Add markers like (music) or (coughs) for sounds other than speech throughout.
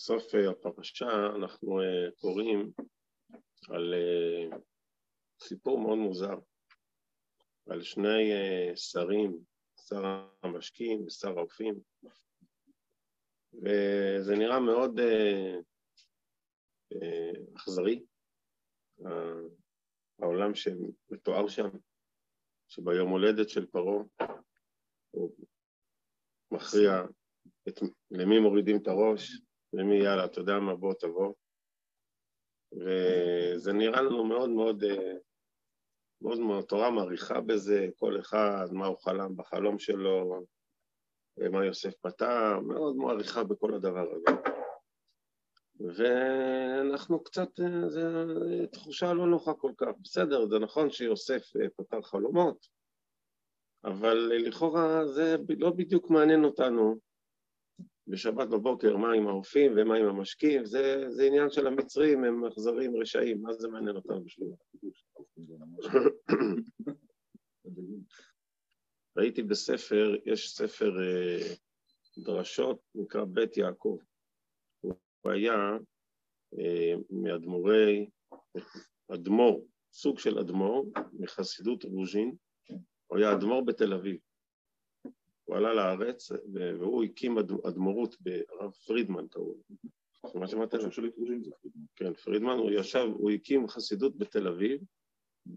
בסוף אה, הפרשה אנחנו אה, קוראים על אה, סיפור מאוד מוזר, על שני שרים, שר המשקים ושר האופים, וזה נראה מאוד אכזרי, העולם שמתואר שם, שביום הולדת של פרעה הוא מכריע את, למי מורידים את הראש, למי יאללה, אתה יודע מה, בוא תבוא. וזה נראה לנו מאוד מאוד, מאוד מאוד, התורה מעריכה בזה, כל אחד, מה הוא חלם בחלום שלו, מה יוסף פתר, מאוד מעריכה בכל הדבר הזה. ואנחנו קצת, זו תחושה לא נוחה כל כך. בסדר, זה נכון שיוסף פתר חלומות, אבל לכאורה זה לא בדיוק מעניין אותנו. בשבת בבוקר מה עם האופים ומה עם המשקים, זה, זה עניין של המצרים, הם אכזרים רשעים, מה זה מעניין אותם בשביל (coughs) ראיתי בספר, יש ספר אה, דרשות, נקרא בית יעקב. הוא היה אה, מאדמו"רי, אדמו"ר, סוג של אדמו"ר, מחסידות רוז'ין, הוא היה אדמו"ר בתל אביב. הוא עלה לארץ והוא הקים אדמו"רות ברב פרידמן קראו לו. מה שמעת עליו? כן, פרידמן, הוא ישב, הוא הקים חסידות בתל אביב,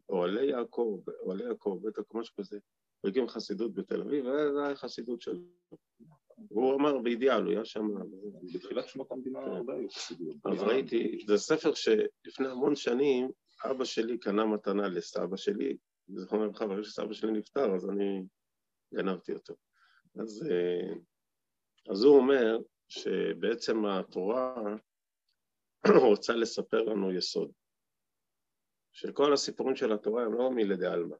אוהלי יעקב, אוהלי יעקב, בטח משהו כזה, הוא הקים חסידות בתל אביב, וזו הייתה חסידות שלו. הוא אמר באידיאל, הוא היה שם... בתחילת שנות המדינה כן. הרבה היו חסידות. אז ראיתי, זה ספר שלפני המון שנים אבא שלי קנה מתנה לסבא שלי, זכרונו לברכה, ברגע שסבא שלי נפטר, אז אני גנבתי אותו. אז, אה, אז הוא אומר שבעצם התורה (clears throat) רוצה לספר לנו יסוד, שכל הסיפורים של התורה הם לא מלידי עלמא.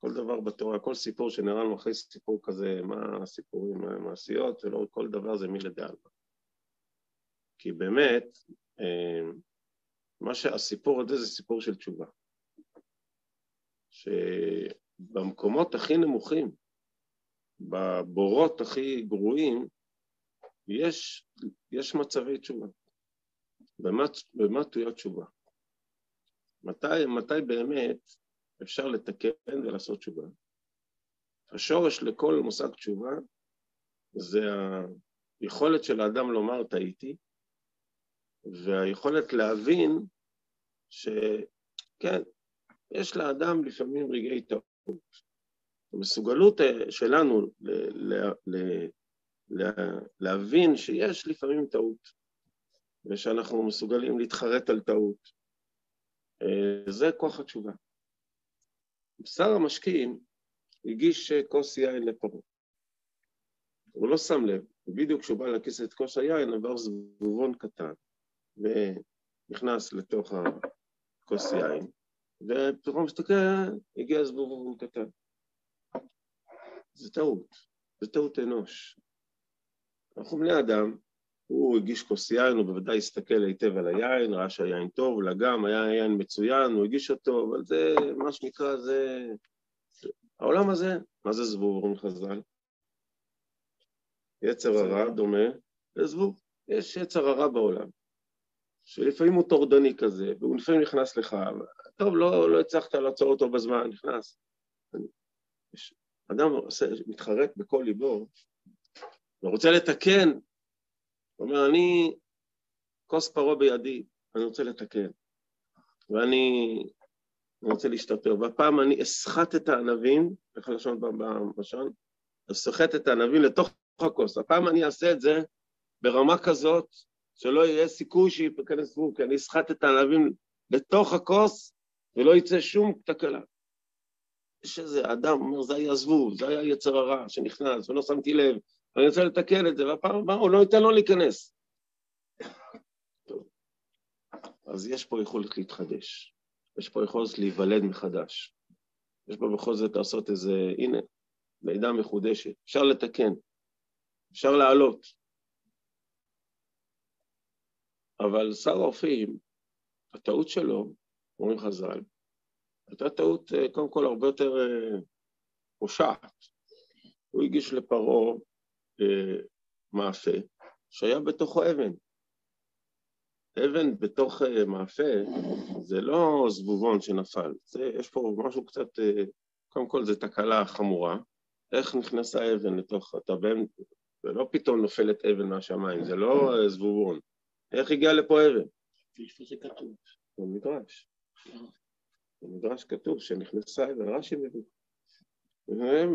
כל דבר בתורה, כל סיפור שנראה לנו אחרי סיפור כזה, מה הסיפורים המעשיות, ולא כל דבר זה מלידי עלמא. כי באמת, אה, מה שהסיפור הזה זה סיפור של תשובה. שבמקומות הכי נמוכים, בבורות הכי גרועים, יש, יש מצבי תשובה. במה, במה תלויה תשובה? מתי, מתי באמת אפשר לתקן ולעשות תשובה? השורש לכל מושג תשובה זה היכולת של האדם לומר טעיתי, והיכולת להבין שכן, יש לאדם לפעמים רגעי טעות. המסוגלות אה, שלנו להבין שיש לפעמים טעות, ושאנחנו מסוגלים להתחרט על טעות. אה, זה כוח התשובה. שר המשקיעים הגיש כוס יין לפרעה. הוא לא שם לב, בדיוק כשהוא בא להקיס את כוס היין עבר זבובון קטן ונכנס לתוך הכוס יין, ופרעה מסתכל, הגיע זבובון קטן. זה טעות, זה טעות אנוש. אנחנו בני אדם, הוא הגיש כוס יין, הוא בוודאי הסתכל היטב על היין, ראה שהיין טוב, לגם, היה יין מצוין, הוא הגיש אותו, אבל זה, מה שנקרא, זה... העולם הזה, מה זה זבוב, אומרים חז"ל? יצר הרע דומה לזבוב. יש יצר הרע בעולם, שלפעמים הוא טורדני כזה, והוא לפעמים נכנס לך, טוב, לא, לא הצלחת לעצור אותו בזמן, נכנס. יש אדם מתחרט בכל ליבו ורוצה לתקן, הוא אומר, אני, כוס פרעה בידי, אני רוצה לתקן, ואני רוצה להשתפר, והפעם אני אסחט את הענבים, איך לשון במשון? אסחט את הענבים לתוך הכוס, הפעם אני אעשה את זה ברמה כזאת שלא יהיה סיכוי שייכנס גבול, כי אני אסחט את הענבים לתוך הכוס ולא יצא שום תקלה. יש איזה אדם, אומר, זה היה זבוב, זה היה יצר הרע שנכנס, ולא שמתי לב, ואני רוצה לתקן את זה, והפעם הבאה הוא לא ייתן לו להיכנס. טוב. אז יש פה יכולת להתחדש, יש פה יכולת להיוולד מחדש. יש פה בכל זאת לעשות איזה, הנה, לידה מחודשת, אפשר לתקן, אפשר לעלות. אבל שר האופים, הטעות שלו, אומרים חז"ל, הייתה טעות אה, קודם כל הרבה יותר אה, פושעת. הוא הגיש לפרעה אה, מאפה שהיה בתוכו אבן. אבן בתוך אה, מאפה זה לא זבובון שנפל, זה, יש פה משהו קצת, אה, קודם כל זה תקלה חמורה, איך נכנסה אבן לתוך, אתה בין, זה לא פתאום נופלת אבן מהשמיים, זה לא אה, זבובון, איך הגיע לפה אבן? איפה זה כתוב? במדרש. במדרש כתוב שנכנסה אבן, רש"י מביא.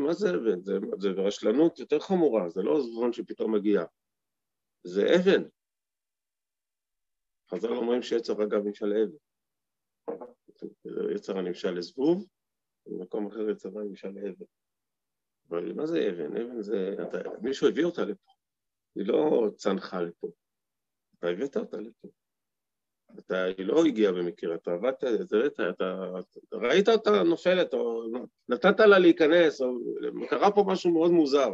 מה זה אבן? זה, זה רשלנות יותר חמורה, זה לא זבובון שפתאום מגיע. זה אבן. חז"ל אומרים שיצר אגב נמשל לאבן. יצר הנמשל לזבוב, במקום אחר יצר הנמשל לאבן. אבל מה זה אבן? אבן זה... אתה, מישהו הביא אותה לפה. היא לא צנחה לפה. אתה הבאת אותה לפה. אתה, היא לא הגיעה במקרה, אתה עבדת, אתה, אתה, אתה ראית אותה נופלת, או נתת לה להיכנס, או קרה פה משהו מאוד מוזר,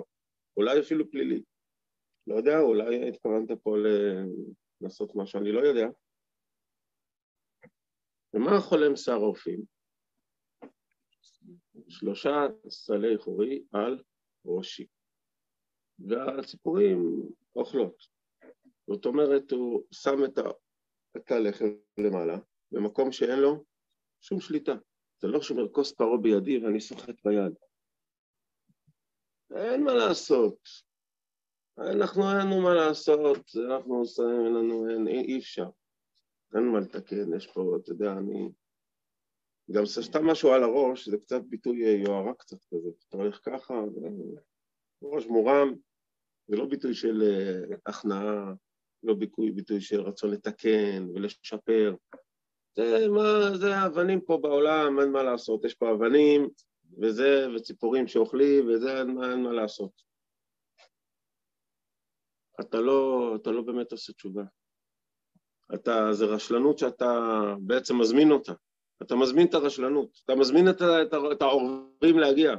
אולי אפילו פלילי. לא יודע, אולי התכוונת פה לעשות משהו, אני לא יודע. ומה חולם שר האופים? שלושה סלי חורי על ראשי. והציפורים אוכלות. זאת אומרת, הוא שם את, את הלחם למעלה, במקום שאין לו שום שליטה. זה לא שומר כוס פרעה בידי ואני סוחט ביד. אין מה לעשות. אנחנו אין לנו מה לעשות, אנחנו עושים, אין לנו, אין, אי אפשר. אין מה לתקן, יש פה, אתה יודע, אני... גם סתם משהו על הראש, זה קצת ביטוי יוהרה קצת כזה. אתה הולך ככה, ראש מורם, זה לא ביטוי של אה, הכנעה, לא ביטוי, ביטוי של רצון לתקן ולשפר. זה מה, זה האבנים פה בעולם, אין מה לעשות, יש פה אבנים, וזה, וציפורים שאוכלים, וזה, אין מה, אין מה לעשות. אתה לא, אתה לא באמת עושה תשובה. אתה, זה רשלנות שאתה בעצם מזמין אותה. אתה מזמין את הרשלנות, אתה מזמין את, את, את העורבים להגיע.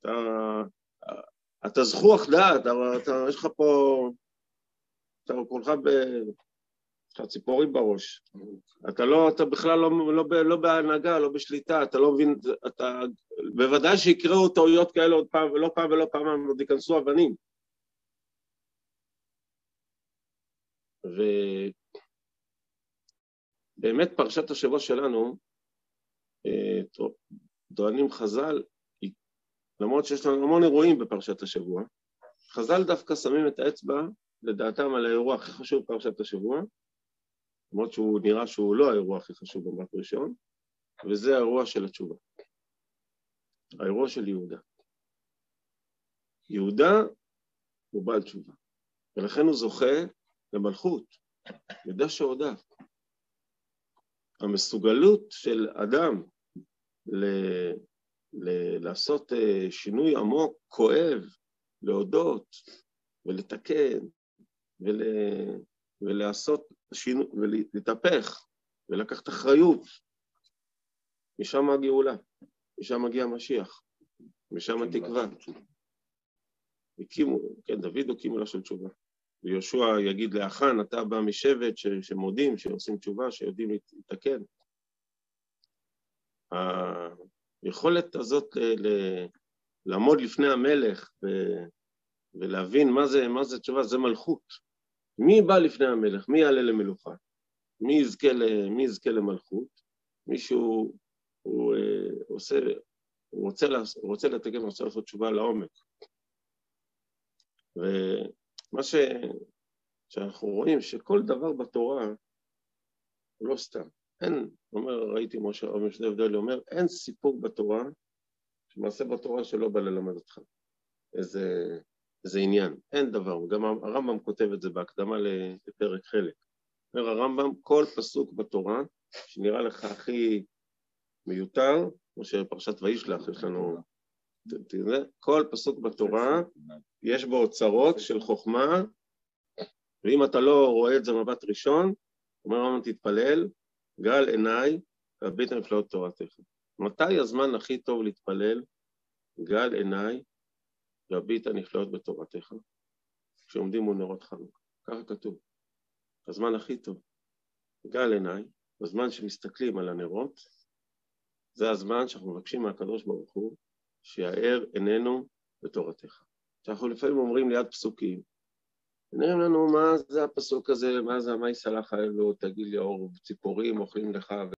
אתה, אתה זכוח דעת, אבל אתה, יש לך פה, אתה כולך ב... יש לך ציפורים בראש. אתה לא, אתה בכלל לא, לא, לא בהנהגה, לא בשליטה, אתה לא מבין, אתה, בוודאי שיקראו טעויות כאלה עוד פעם, ולא פעם ולא פעם, עוד ייכנסו אבנים. ובאמת פרשת השבוע שלנו, אה, טוענים חז"ל, למרות שיש לנו המון אירועים בפרשת השבוע, חז"ל דווקא שמים את האצבע, לדעתם, על האירוע הכי חשוב בפרשת השבוע, למרות שהוא נראה שהוא לא האירוע הכי חשוב במבט ראשון, וזה האירוע של התשובה. האירוע של יהודה. יהודה הוא בעל תשובה, ולכן הוא זוכה למלכות, ידע שהודה. המסוגלות של אדם ל... ל... לעשות אה, שינוי עמוק, כואב, להודות ולתקן ול... ולעשות שינוי, ולהתהפך ולקחת אחריות, משם הגאולה, משם מגיע המשיח, משם התקווה. הקימו, כן, דוד הקימו לה של תשובה. ויהושע יגיד לאחן, אתה בא משבט שמודים, שעושים תשובה, שיודעים להתקן. היכולת הזאת ל... לעמוד לפני המלך ו... ולהבין מה זה, מה זה תשובה, זה מלכות. מי בא לפני המלך? מי יעלה למלוכה? מי יזכה. מי יזכה למלכות? מישהו הוא, אה, עושה, הוא רוצה, לעשות, הוא רוצה לתקן, הוא רוצה לעשות תשובה לעומק. ו... מה ש... שאנחנו רואים שכל דבר בתורה הוא לא סתם. אין, אומר, ראיתי משה רבי משנה הבדל, אומר, אין סיפור בתורה, שמעשה בתורה שלא בא ללמד אותך איזה, איזה עניין, אין דבר, גם הרמב"ם כותב את זה בהקדמה לפרק חלק. אומר הרמב"ם, כל פסוק בתורה שנראה לך הכי מיותר, כמו שפרשת וישלח, יש לנו כל פסוק בתורה יש בו אוצרות של חוכמה, ואם אתה לא רואה את זה מבט ראשון, אומר רמב"ם תתפלל, גל עיניי והביט נפלאות תורתך. מתי הזמן הכי טוב להתפלל? גל עיניי והביט הנפלאות בתורתך, כשעומדים מול נרות חנוכה. ככה כתוב. הזמן הכי טוב. גל עיניי, בזמן שמסתכלים על הנרות, זה הזמן שאנחנו מבקשים מהקדוש ברוך הוא שיאר עינינו בתורתך. שאנחנו לפעמים אומרים ליד פסוקים, נראים לנו מה זה הפסוק הזה, מה זה המאי סלח האלו, תגיד לי אור ציפורים אוכלים לך